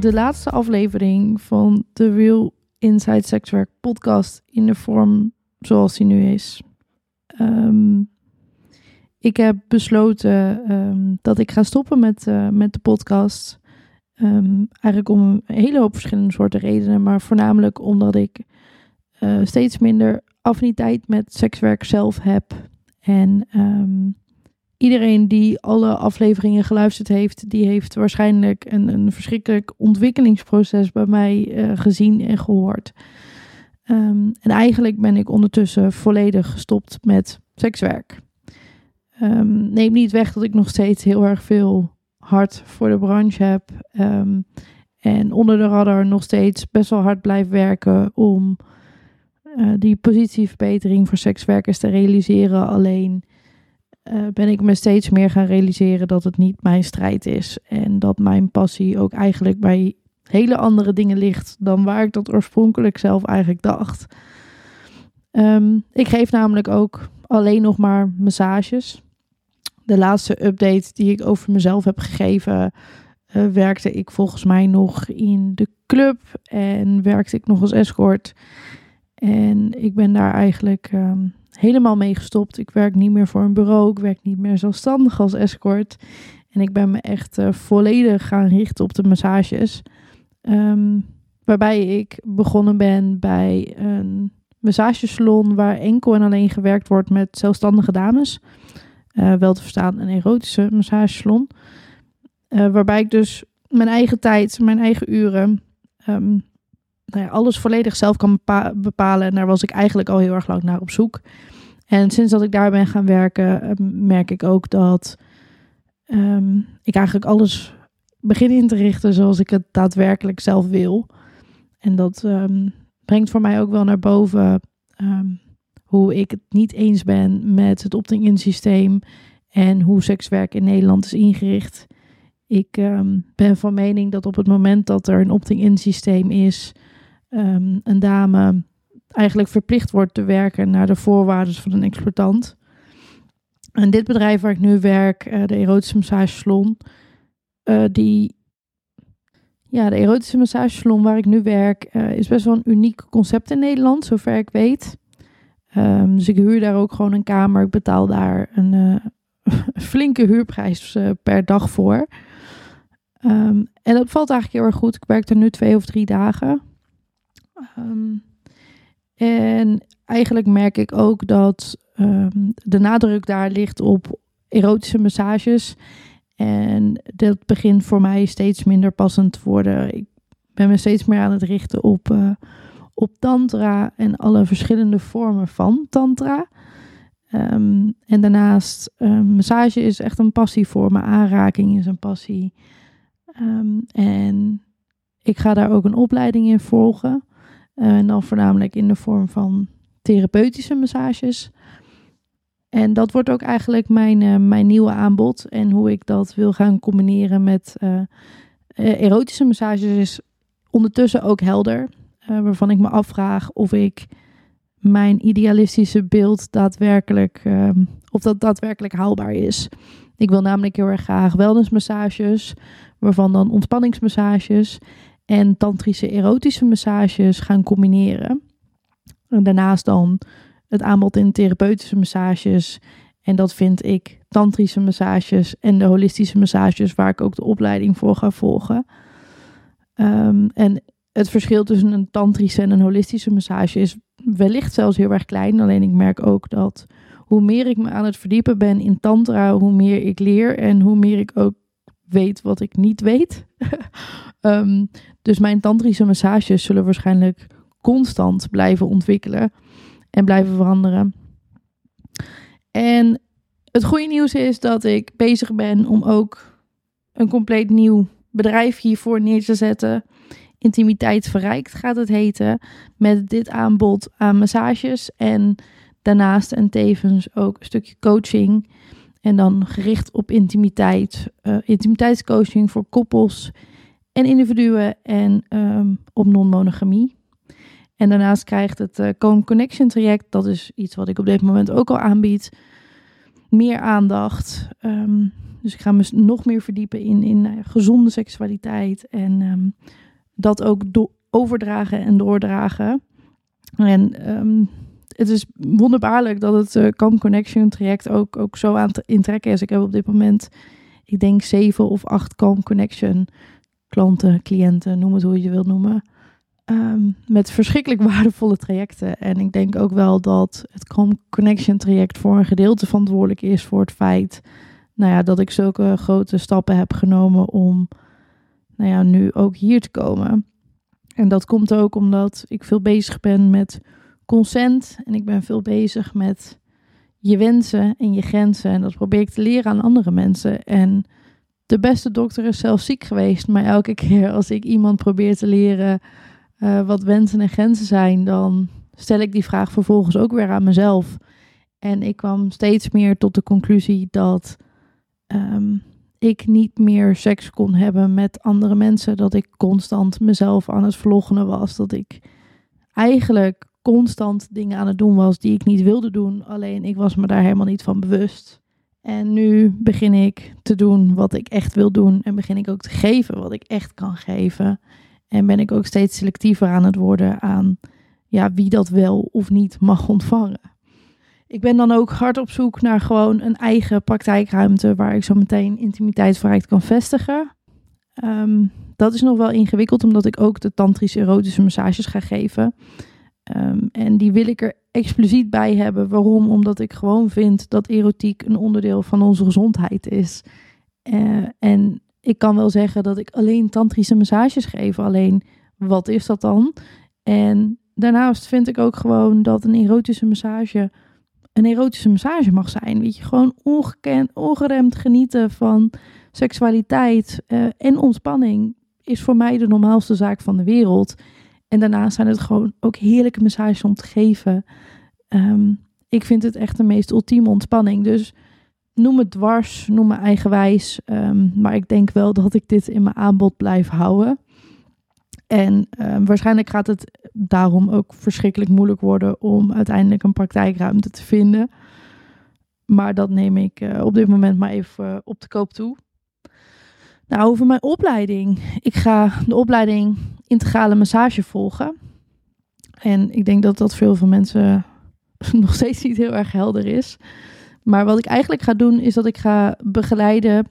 de laatste aflevering van de Real Inside Sexwerk podcast in de vorm zoals die nu is. Ehm, ik heb besloten ehm, dat ik ga stoppen met, uh, met de podcast. Um, eigenlijk om een hele hoop verschillende soorten redenen, maar voornamelijk omdat ik uh, steeds minder affiniteit met sekswerk zelf heb. En iedereen die alle afleveringen geluisterd heeft, die heeft waarschijnlijk een, een verschrikkelijk ontwikkelingsproces bij mij uh, gezien en gehoord. Um, en eigenlijk ben ik ondertussen volledig gestopt met sekswerk. Um, neem niet weg dat ik nog steeds heel erg veel hart voor de branche heb. Um, en onder de radar nog steeds best wel hard blijf werken om uh, die positieverbetering voor sekswerkers te realiseren. Alleen uh, ben ik me steeds meer gaan realiseren dat het niet mijn strijd is. En dat mijn passie ook eigenlijk bij hele andere dingen ligt dan waar ik dat oorspronkelijk zelf eigenlijk dacht. Um, ik geef namelijk ook alleen nog maar massages. De laatste update die ik over mezelf heb gegeven, uh, werkte ik volgens mij nog in de club en werkte ik nog als escort. En ik ben daar eigenlijk um, helemaal mee gestopt. Ik werk niet meer voor een bureau, ik werk niet meer zelfstandig als escort. En ik ben me echt uh, volledig gaan richten op de massages. Um, waarbij ik begonnen ben bij een massagesalon waar enkel en alleen gewerkt wordt met zelfstandige dames. Uh, wel te verstaan een erotische massagesalon. Uh, waarbij ik dus mijn eigen tijd, mijn eigen uren, um, nou alles volledig zelf kan bepa bepalen. En daar was ik eigenlijk al heel erg lang naar op zoek. En sinds dat ik daar ben gaan werken, um, merk ik ook dat um, ik eigenlijk alles begin in te richten zoals ik het daadwerkelijk zelf wil. En dat um, brengt voor mij ook wel naar boven um, hoe ik het niet eens ben met het opting-in systeem en hoe sekswerk in Nederland is ingericht. Ik ben van mening dat op het moment dat er een opting-in systeem is, een dame eigenlijk verplicht wordt te werken naar de voorwaarden van een exploitant. En dit bedrijf waar ik nu werk, uh, de erotische massagesalon, uh, die, ja, de erotische massagesalon waar ik nu werk, uh, is best wel een uniek concept in Nederland, zover ik weet. Um, dus ik huur daar ook gewoon een kamer. Ik betaal daar een flinke huurprijs per dag voor. Um, en dat valt eigenlijk heel erg goed. Ik werk er nu twee of drie dagen. Um, en eigenlijk merk ik ook dat de nadruk daar ligt op erotische massages en dat begint voor mij steeds minder passend te worden. Ik ben me steeds meer aan het richten op, uh, op tantra en alle verschillende vormen van tantra. Um, en daarnaast, um, massage is echt een passie voor me. Aanraking is een passie. En ik ga daar ook een opleiding in volgen. Uh, en dan voornamelijk in de vorm van therapeutische massages. En dat wordt ook eigenlijk mijn, uh, mijn nieuwe aanbod. En hoe ik dat wil gaan combineren met uh, erotische massages is ondertussen ook helder. Waarvan ik me afvraag of ik mijn idealistische beeld daadwerkelijk, ehm, of dat daadwerkelijk haalbaar is. Ik wil namelijk heel erg graag wellnessmassages, waarvan dan ontspanningsmassages en tantrische erotische massages gaan combineren. En daarnaast dan het aanbod in therapeutische massages. En dat vind ik tantrische massages en de holistische massages, waar ik ook de opleiding voor ga volgen. Um, en het verschil tussen een tantrische en een holistische massage is wellicht zelfs heel erg klein. Alleen ik merk ook dat hoe meer ik me aan het verdiepen ben in tantra, hoe meer ik leer en hoe meer ik ook weet wat ik niet weet. Ehm, dus mijn tantrische massages zullen waarschijnlijk constant blijven ontwikkelen en blijven veranderen. En het goede nieuws is dat ik bezig ben om ook een compleet nieuw bedrijf hiervoor neer te zetten. Intimiteit verrijkt gaat het heten. Met dit aanbod aan massages en daarnaast en tevens ook een stukje coaching. En dan gericht op intimiteit. Uh, intimiteitscoaching voor koppels en individuen en ehm, op non-monogamie. En daarnaast krijgt het uh, Connection traject, dat is iets wat ik op dit moment ook al aanbied, meer aandacht. Ehm, dus ik ga me nog meer verdiepen in, in uh, gezonde seksualiteit en um, dat ook overdragen en doordragen. En het is wonderbaarlijk dat het uh, Connection traject ook, ook zo aan te intrekken is. Ik heb op dit moment, ik denk, zeven of acht Calm Connection klanten, cliënten, noem het hoe je het wilt noemen. Um, met verschrikkelijk waardevolle trajecten. En ik denk ook wel dat het Calm Connection traject voor een gedeelte verantwoordelijk is voor het feit nou ja, dat ik zulke grote stappen heb genomen om nou ja, nu ook hier te komen. En dat komt ook omdat ik veel bezig ben met consent en ik ben veel bezig met je wensen en je grenzen. En dat probeer ik te leren aan andere mensen. En de beste dokter is zelf ziek geweest, maar elke keer als ik iemand probeer te leren uh, wat wensen en grenzen zijn, dan stel ik die vraag vervolgens ook weer aan mezelf. En ik kwam steeds meer tot de conclusie dat um, ik niet meer seks kon hebben met andere mensen. Dat ik constant mezelf aan het was. Dat ik eigenlijk constant dingen aan het doen was die ik niet wilde doen. Alleen ik was me daar helemaal niet van bewust. En nu begin ik te doen wat ik echt wil doen. En begin ik ook te geven wat ik echt kan geven. En ben ik ook steeds selectiever aan het worden aan ja, wie dat wel of niet mag ontvangen. Ik ben dan ook hard op zoek naar gewoon een eigen praktijkruimte waar ik zo meteen intimiteitsvrijheid kan vestigen. Ehm, dat is nog wel ingewikkeld, omdat ik ook de tantrische erotische massages ga geven. Ehm, en die wil ik er expliciet bij hebben. Waarom? Omdat ik gewoon vind dat erotiek een onderdeel van onze gezondheid is. Uh, en ik kan wel zeggen dat ik alleen tantrische massages geef. Alleen, wat is dat dan? En daarnaast vind ik ook gewoon dat een erotische massage een erotische massage mag zijn. Weet je, gewoon ongekend, ongeremd genieten van seksualiteit uh, en ontspanning is voor mij de normaalste zaak van de wereld. En daarnaast zijn het gewoon ook heerlijke massages om te geven. Um, ik vind het echt de meest ultieme ontspanning. Dus noem het dwars, noem me eigenwijs. Um, maar ik denk wel dat ik dit in mijn aanbod blijf houden. En um, waarschijnlijk gaat het daarom ook verschrikkelijk moeilijk worden om uiteindelijk een praktijkruimte te vinden. Maar dat neem ik uh, op dit moment maar even uh, op de koop toe. Nou, over mijn opleiding. Ik ga de opleiding integrale massage volgen. En ik denk dat dat veel van mensen nog steeds niet heel erg helder is. Maar wat ik eigenlijk ga doen, is dat ik ga begeleiden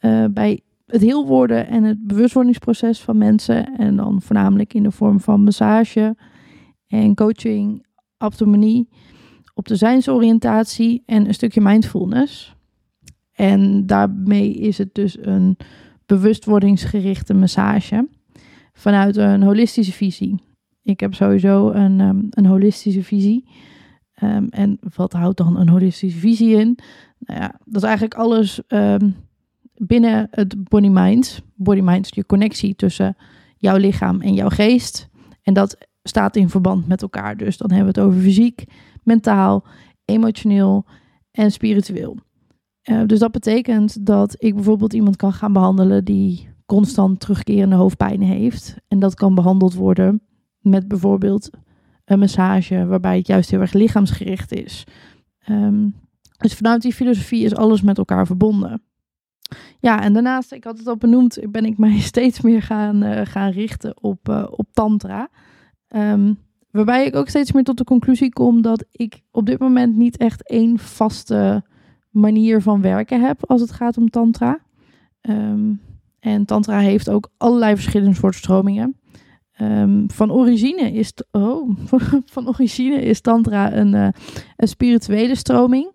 uh, bij het heel worden en het bewustwordingsproces van mensen. En dan voornamelijk in de vorm van massage en coaching, abdominie, op de zijnsoriëntatie en een stukje mindfulness. En daarmee is het dus een bewustwordingsgerichte massage vanuit een holistische visie. Ik heb sowieso een, um, een holistische visie. Um, en wat houdt dan een holistische visie in? Nou ja, dat is eigenlijk alles um, binnen het body mind. Body mind is je connectie tussen jouw lichaam en jouw geest. En dat staat in verband met elkaar. Dus dan hebben we het over fysiek, mentaal, emotioneel en spiritueel. Dus dat betekent dat ik bijvoorbeeld iemand kan gaan behandelen die constant terugkerende hoofdpijn heeft. En dat kan behandeld worden met bijvoorbeeld een massage waarbij het juist heel erg lichaamsgericht is. Um, dus vanuit die filosofie is alles met elkaar verbonden. Ja, en daarnaast, ik had het al benoemd, ben ik mij steeds meer gaan, uh, gaan richten op, uh, op tantra. Um, waarbij ik ook steeds meer tot de conclusie kom dat ik op dit moment niet echt één vaste manier van werken heb als het gaat om tantra. Um, en tantra heeft ook allerlei verschillende soorten stromingen. Ehm, van, origine is oh, van origine is Tantra een, uh, een spirituele stroming.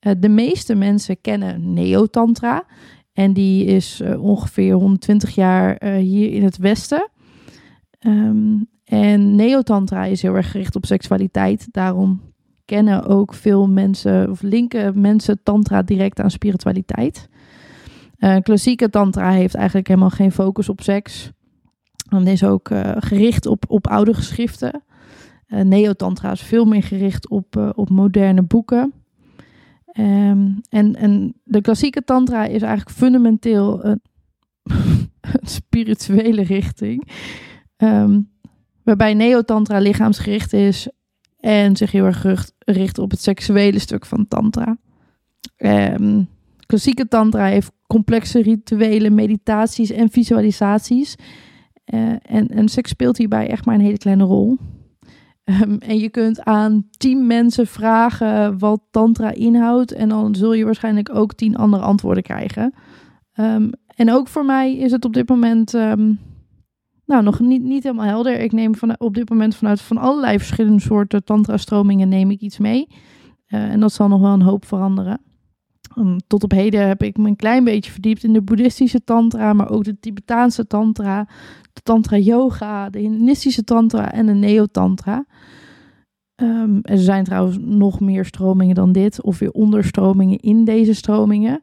Uh, de meeste mensen kennen Neo-Tantra. En die is uh, ongeveer 120 jaar hier in het Westen. Um, en Neo-Tantra is heel erg gericht op seksualiteit. Daarom kennen ook veel mensen, of linken mensen Tantra direct aan spiritualiteit. Klassieke Tantra heeft eigenlijk helemaal geen focus op seks. En is ook uh, gericht op, op oude geschriften. Uh, Neo-tantra is veel meer gericht op, op moderne boeken. Um, en, en de klassieke tantra is eigenlijk fundamenteel een, spirituele richting. Um, waarbij neo-tantra lichaamsgericht is en zich heel erg richt op het seksuele stuk van tantra. Um, klassieke tantra heeft complexe rituelen, meditaties en visualisaties uh, en, en seks speelt hierbij echt maar een hele kleine rol. Um, en je kunt aan tien mensen vragen wat tantra inhoudt. En dan zul je waarschijnlijk ook tien andere antwoorden krijgen. Um, en ook voor mij is het op dit moment um, nou, nog niet, niet helemaal helder. Ik neem van, op dit moment vanuit van allerlei verschillende soorten tantra-stromingen neem ik iets mee. Uh, en dat zal nog wel een hoop veranderen. Tot op heden heb ik me een klein beetje verdiept in de boeddhistische tantra, maar ook de Tibetaanse tantra, de Tantra Yoga, de Hinduistische Tantra en de Neo-Tantra. Um, er zijn trouwens nog meer stromingen dan dit, of weer onderstromingen in deze stromingen.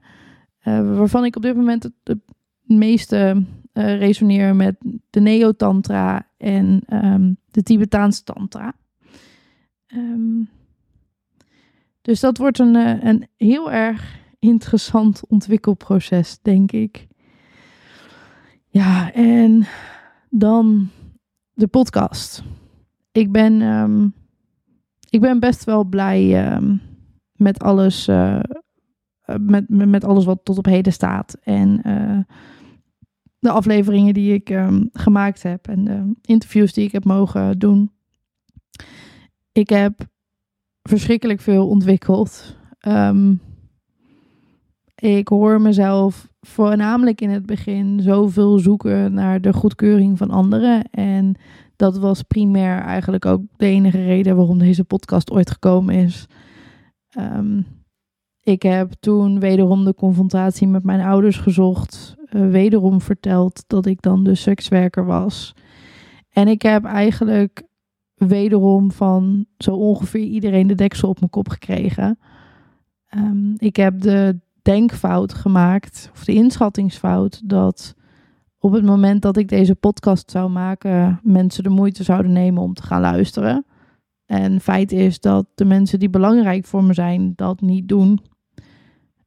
Uh, waarvan ik op dit moment het, meeste uh, resoneer met de Neo-Tantra en um, de Tibetaanse Tantra. Um, dus dat wordt een, uh, een heel erg interessant ontwikkelproces, denk ik. Ja, en dan de podcast. Ik ben, um, ik ben best wel blij um, met alles. Uh, met, met, alles wat tot op heden staat. En uh, de afleveringen die ik um, gemaakt heb. En de interviews die ik heb mogen doen. Ik heb verschrikkelijk veel ontwikkeld. Ik hoor mezelf voornamelijk in het begin zoveel zoeken naar de goedkeuring van anderen. En dat was primair eigenlijk ook de enige reden waarom deze podcast ooit gekomen is. Um, ik heb toen wederom de confrontatie met mijn ouders gezocht. Uh, wederom verteld dat ik dan de sekswerker was. En ik heb eigenlijk wederom van zo ongeveer iedereen de deksel op mijn kop gekregen. Um, ik heb de denkfout gemaakt, of de inschattingsfout, dat op het moment dat ik deze podcast zou maken, mensen de moeite zouden nemen om te gaan luisteren. En feit is dat de mensen die belangrijk voor me zijn, dat niet doen.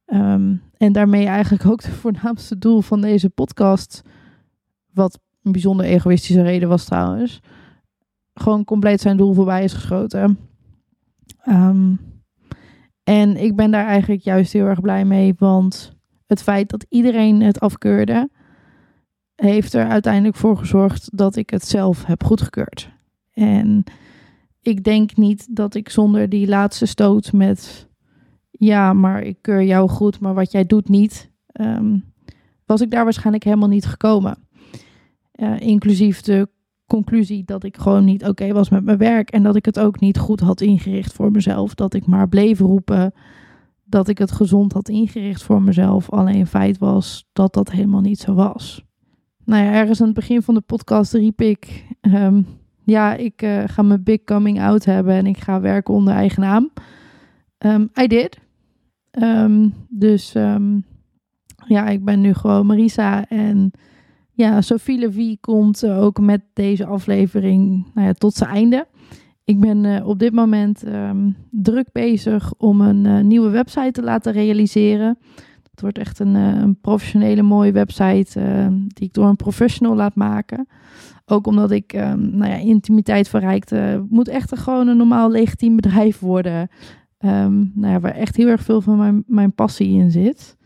Um, en daarmee eigenlijk ook de voornaamste doel van deze podcast, wat een bijzonder egoïstische reden was trouwens, gewoon compleet zijn doel voorbij is geschoten. Um, en ik ben daar eigenlijk juist heel erg blij mee, want het feit dat iedereen het afkeurde, heeft er uiteindelijk voor gezorgd dat ik het zelf heb goedgekeurd. En ik denk niet dat ik zonder die laatste stoot met ja, maar ik keur jou goed, maar wat jij doet niet, um, was ik daar waarschijnlijk helemaal niet gekomen. Uh, inclusief de conclusie dat ik gewoon niet oké was met mijn werk en dat ik het ook niet goed had ingericht voor mezelf. Dat ik maar bleef roepen dat ik het gezond had ingericht voor mezelf. Alleen feit was dat dat helemaal niet zo was. Nou ja, ergens aan het begin van de podcast riep ik: um, Ja, ik uh, ga mijn big coming out hebben en ik ga werken onder eigen naam. Um, I did. Um, dus ja, ik ben nu gewoon Marisa en ja, Sophie Levy komt uh, ook met deze aflevering nou ja, tot zijn einde. Ik ben uh, op dit moment um, druk bezig om een uh, nieuwe website te laten realiseren. Het wordt echt een, een professionele mooie website ehm, die ik door een professional laat maken. Ook omdat ik um, nou ja, intimiteit verrijkte. moet echt een, gewoon een normaal legitiem bedrijf worden. nou ja, waar echt heel erg veel van mijn, mijn passie in zit.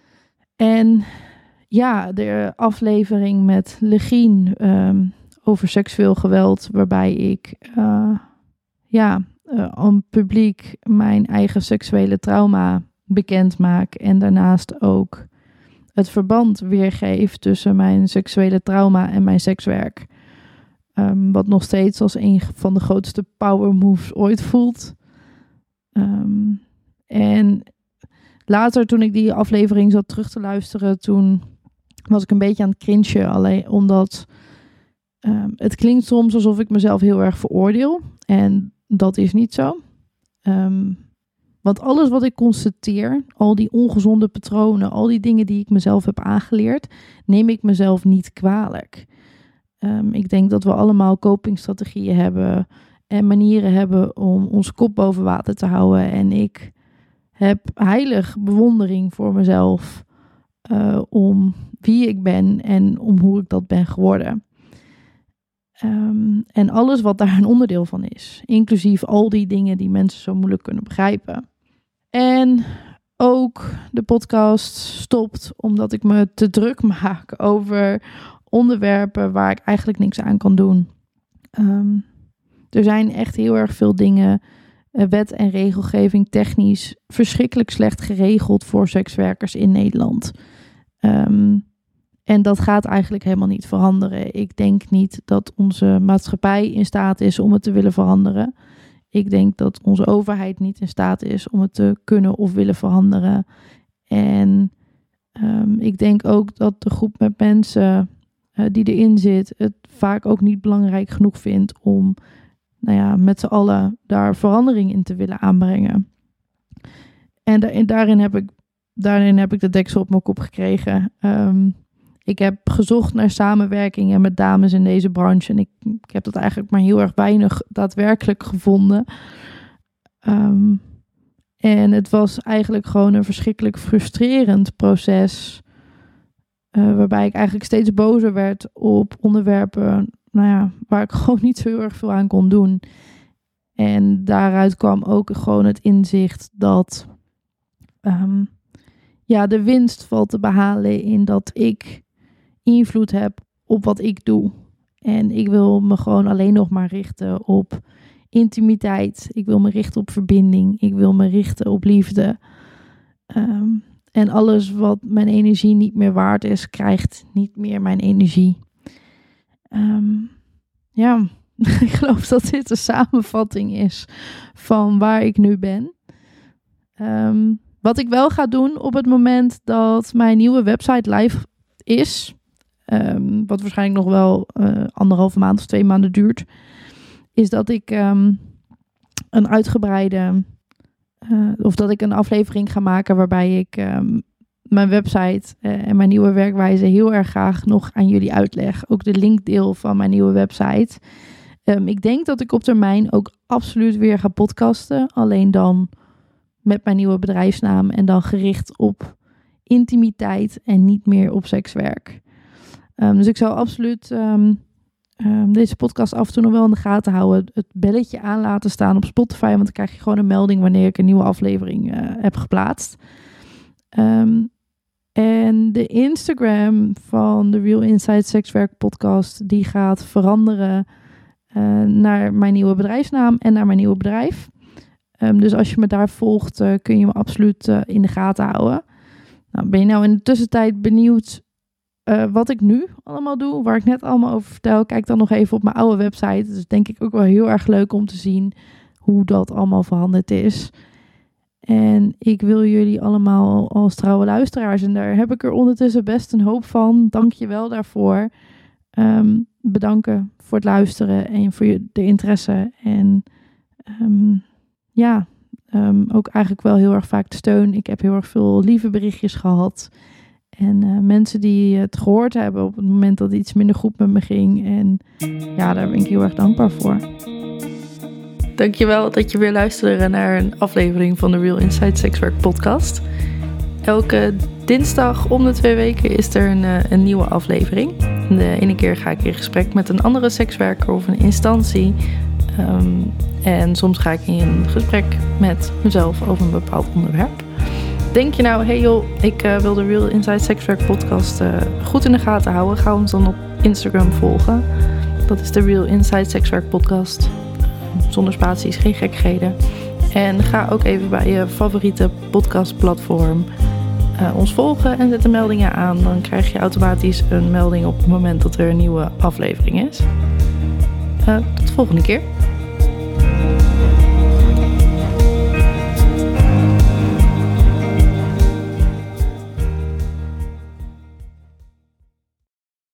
En ja, de aflevering met Legien um, over seksueel geweld, waarbij ik uh, ja, uh, aan publiek mijn eigen seksuele trauma bekend maak en daarnaast ook het verband weergeef tussen mijn seksuele trauma en mijn sekswerk. Ehm, wat nog steeds als een van de grootste power moves ooit voelt. Ehm, en later, toen ik die aflevering zat terug te luisteren, toen was ik een beetje aan het cringen. Alleen omdat ehm, het klinkt soms alsof ik mezelf heel erg veroordeel. En dat is niet zo. want alles wat ik constateer, al die ongezonde patronen, al die dingen die ik mezelf heb aangeleerd, neem ik mezelf niet kwalijk. Ehm, ik denk dat we allemaal copingstrategieën hebben en manieren hebben om ons kop boven water te houden. En ik heb heilig bewondering voor mezelf uh, om wie ik ben en om hoe ik dat ben geworden. Ehm, en alles wat daar een onderdeel van is, inclusief al die dingen die mensen zo moeilijk kunnen begrijpen. En ook de podcast stopt omdat ik me te druk maak over onderwerpen waar ik eigenlijk niks aan kan doen. Ehm, er zijn echt heel erg veel dingen, uh, wet en regelgeving technisch, verschrikkelijk slecht geregeld voor sekswerkers in Nederland. Ehm, en dat gaat eigenlijk helemaal niet veranderen. Ik denk niet dat onze maatschappij in staat is om het te willen veranderen. Ik denk dat onze overheid niet in staat is om het te kunnen of willen veranderen. En um, ik denk ook dat de groep met mensen uh, die erin zit, het vaak ook niet belangrijk genoeg vindt om nou ja, met z'n allen daar verandering in te willen aanbrengen. En daarin, heb ik, daarin heb ik de deksel op mijn kop gekregen. Um, ik heb gezocht naar samenwerkingen met dames in deze branche. En ik, ik heb dat eigenlijk maar heel erg weinig daadwerkelijk gevonden. Um, en het was eigenlijk gewoon een verschrikkelijk frustrerend proces. Uh, waarbij ik eigenlijk steeds bozer werd op onderwerpen nou ja, waar ik gewoon niet zo heel erg veel aan kon doen. En daaruit kwam ook gewoon het inzicht dat um, ja, de winst valt te behalen in dat ik invloed heb op wat ik doe. En ik wil me gewoon alleen nog maar richten op intimiteit. Ik wil me richten op verbinding. Ik wil me richten op liefde. Um, en alles wat mijn energie niet meer waard is, krijgt niet meer mijn energie. Um, ja, ik geloof dat dit een samenvatting is van waar ik nu ben. Um, wat ik wel ga doen op het moment dat mijn nieuwe website live is, um, wat waarschijnlijk nog wel uh, anderhalve maand of twee maanden duurt, is dat ik um, een uitgebreide uh, of dat ik een aflevering ga maken waarbij ik um, mijn website uh, en mijn nieuwe werkwijze heel erg graag nog aan jullie uitleg. Ook de linkdeel van mijn nieuwe website. Ik denk dat ik op termijn ook absoluut weer ga podcasten. Alleen dan met mijn nieuwe bedrijfsnaam en dan gericht op intimiteit en niet meer op sekswerk. Um, dus ik zou absoluut um, deze podcast af en toe nog wel in de gaten houden. Het belletje aan laten staan op Spotify. Want dan krijg je gewoon een melding wanneer ik een nieuwe aflevering uh, heb geplaatst. En de Instagram van de Real Inside Sexwerk podcast, die gaat veranderen uh, naar mijn nieuwe bedrijfsnaam en naar mijn nieuwe bedrijf. Um, dus als je me daar volgt, uh, kun je me absoluut uh, in de gaten houden. Nou, ben je nou in de tussentijd benieuwd uh, wat ik nu allemaal doe, waar ik net allemaal over vertel, kijk dan nog even op mijn oude website. Is denk ik ook wel heel erg leuk om te zien hoe dat allemaal veranderd is. En ik wil jullie allemaal als trouwe luisteraars, en daar heb ik er ondertussen best een hoop van. Dank je wel daarvoor. Um, bedanken voor het luisteren en voor je, de interesse. En um, ja, um, ook eigenlijk wel heel erg vaak steun. Ik heb heel erg veel lieve berichtjes gehad. En uh, mensen die het gehoord hebben op het moment dat iets minder goed met me ging. En ja, daar ben ik heel erg dankbaar voor. Dankjewel dat je weer luisterde naar een aflevering van de Real Inside Sexwork podcast. Elke dinsdag om de twee weken is er een, eh, een nieuwe aflevering. De ene keer ga ik in gesprek met een andere sekswerker of een instantie. Um, en soms ga ik in gesprek met mezelf over een bepaald onderwerp. Denk je nou, hey joh, ik uh, wil de Real Inside Sexwerk podcast uh, goed in de gaten houden. Ga ons dan op Instagram volgen. Dat is de Real Inside Sexwerk podcast. Zonder spaties, geen gekheden. En ga ook even bij je favoriete podcastplatform uh, ons volgen en zet de meldingen aan. Dan krijg je automatisch een melding op het moment dat er een nieuwe aflevering is. tot de volgende keer.